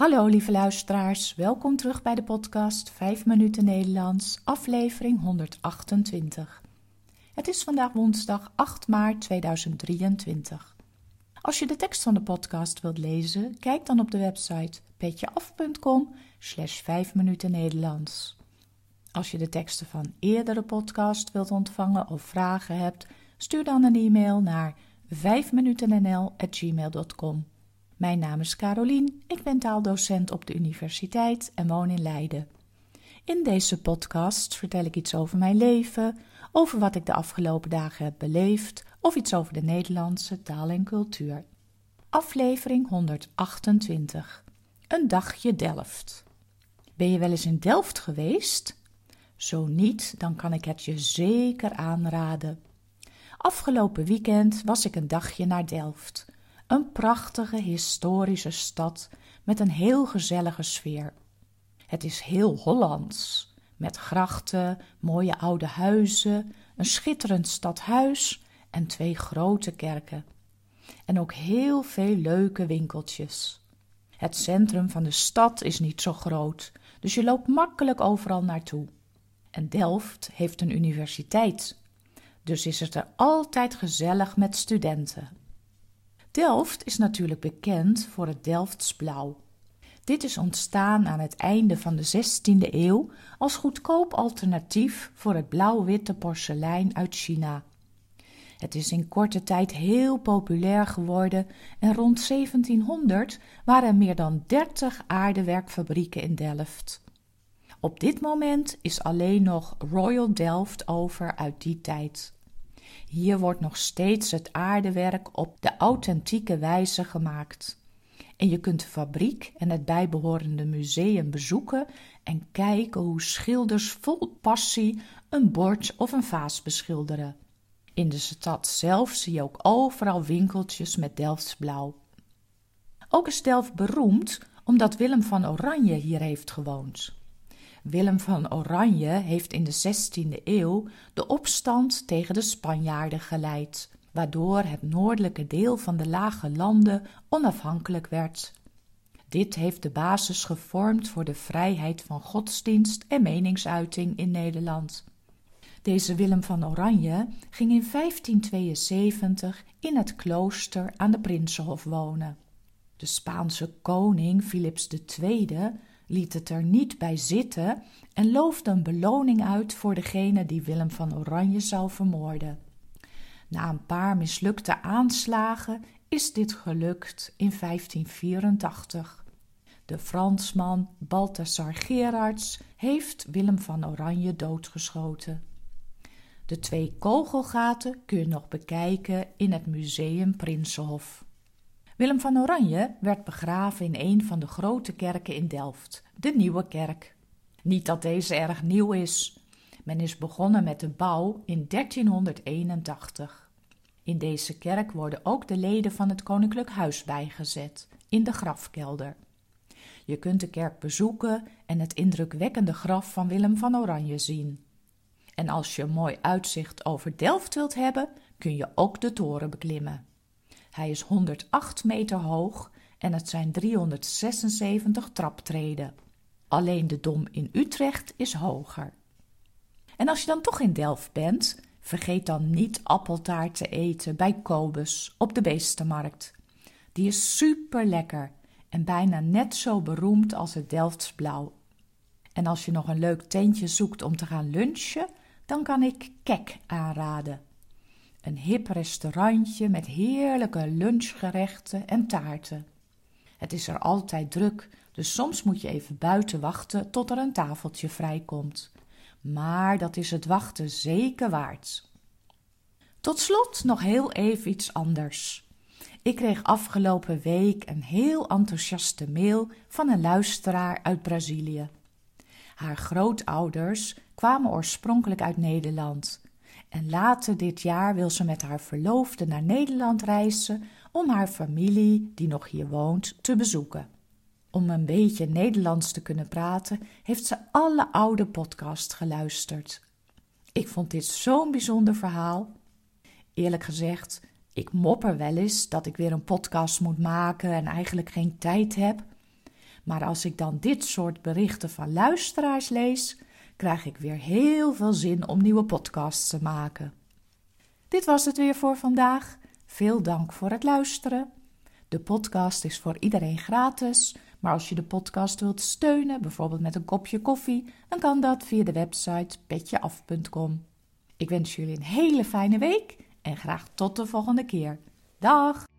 Hallo lieve luisteraars, welkom terug bij de podcast 5 minuten Nederlands, aflevering 128. Het is vandaag woensdag 8 maart 2023. Als je de tekst van de podcast wilt lezen, kijk dan op de website petjeaf.com slash 5 minuten Nederlands. Als je de teksten van eerdere podcast wilt ontvangen of vragen hebt, stuur dan een e-mail naar 5minutennl.gmail.com. Mijn naam is Carolien, ik ben taaldocent op de universiteit en woon in Leiden. In deze podcast vertel ik iets over mijn leven, over wat ik de afgelopen dagen heb beleefd of iets over de Nederlandse taal en cultuur. Aflevering 128. Een dagje Delft. Ben je wel eens in Delft geweest? Zo niet, dan kan ik het je zeker aanraden. Afgelopen weekend was ik een dagje naar Delft. Een prachtige historische stad met een heel gezellige sfeer. Het is heel Hollands, met grachten, mooie oude huizen, een schitterend stadhuis en twee grote kerken. En ook heel veel leuke winkeltjes. Het centrum van de stad is niet zo groot, dus je loopt makkelijk overal naartoe. En Delft heeft een universiteit, dus is het er altijd gezellig met studenten. Delft is natuurlijk bekend voor het Delfts blauw. Dit is ontstaan aan het einde van de 16e eeuw als goedkoop alternatief voor het blauw-witte porselein uit China. Het is in korte tijd heel populair geworden en rond 1700 waren er meer dan 30 aardewerkfabrieken in Delft. Op dit moment is alleen nog Royal Delft over uit die tijd. Hier wordt nog steeds het aardewerk op de authentieke wijze gemaakt. En je kunt de fabriek en het bijbehorende museum bezoeken en kijken hoe schilders vol passie een bord of een vaas beschilderen. In de stad zelf zie je ook overal winkeltjes met Delfts blauw. Ook is Delft beroemd omdat Willem van Oranje hier heeft gewoond. Willem van Oranje heeft in de 16e eeuw de opstand tegen de Spanjaarden geleid, waardoor het noordelijke deel van de lage landen onafhankelijk werd. Dit heeft de basis gevormd voor de vrijheid van godsdienst en meningsuiting in Nederland. Deze Willem van Oranje ging in 1572 in het klooster aan de Prinsenhof wonen. De Spaanse koning Philips II liet het er niet bij zitten en loofde een beloning uit voor degene die Willem van Oranje zou vermoorden. Na een paar mislukte aanslagen is dit gelukt in 1584. De Fransman Balthasar Gerards heeft Willem van Oranje doodgeschoten. De twee kogelgaten kun je nog bekijken in het museum Prinsenhof. Willem van Oranje werd begraven in een van de grote kerken in Delft, de Nieuwe Kerk. Niet dat deze erg nieuw is. Men is begonnen met de bouw in 1381. In deze kerk worden ook de leden van het Koninklijk Huis bijgezet, in de grafkelder. Je kunt de kerk bezoeken en het indrukwekkende graf van Willem van Oranje zien. En als je een mooi uitzicht over Delft wilt hebben, kun je ook de toren beklimmen. Hij is 108 meter hoog en het zijn 376 traptreden. Alleen de Dom in Utrecht is hoger. En als je dan toch in Delft bent, vergeet dan niet appeltaart te eten bij Kobus op de Beestenmarkt. Die is super lekker en bijna net zo beroemd als het Delfts blauw. En als je nog een leuk tentje zoekt om te gaan lunchen, dan kan ik Kek aanraden. Een hip restaurantje met heerlijke lunchgerechten en taarten. Het is er altijd druk, dus soms moet je even buiten wachten tot er een tafeltje vrijkomt. Maar dat is het wachten zeker waard. Tot slot nog heel even iets anders. Ik kreeg afgelopen week een heel enthousiaste mail van een luisteraar uit Brazilië. Haar grootouders kwamen oorspronkelijk uit Nederland en later dit jaar wil ze met haar verloofde naar Nederland reizen om haar familie, die nog hier woont, te bezoeken. Om een beetje Nederlands te kunnen praten, heeft ze alle oude podcasts geluisterd. Ik vond dit zo'n bijzonder verhaal. Eerlijk gezegd, ik mopper wel eens dat ik weer een podcast moet maken en eigenlijk geen tijd heb. Maar als ik dan dit soort berichten van luisteraars lees, krijg ik weer heel veel zin om nieuwe podcasts te maken. Dit was het weer voor vandaag. Veel dank voor het luisteren. De podcast is voor iedereen gratis, maar als je de podcast wilt steunen, bijvoorbeeld met een kopje koffie, dan kan dat via de website petjeaf.com. Ik wens jullie een hele fijne week en graag tot de volgende keer. Dag!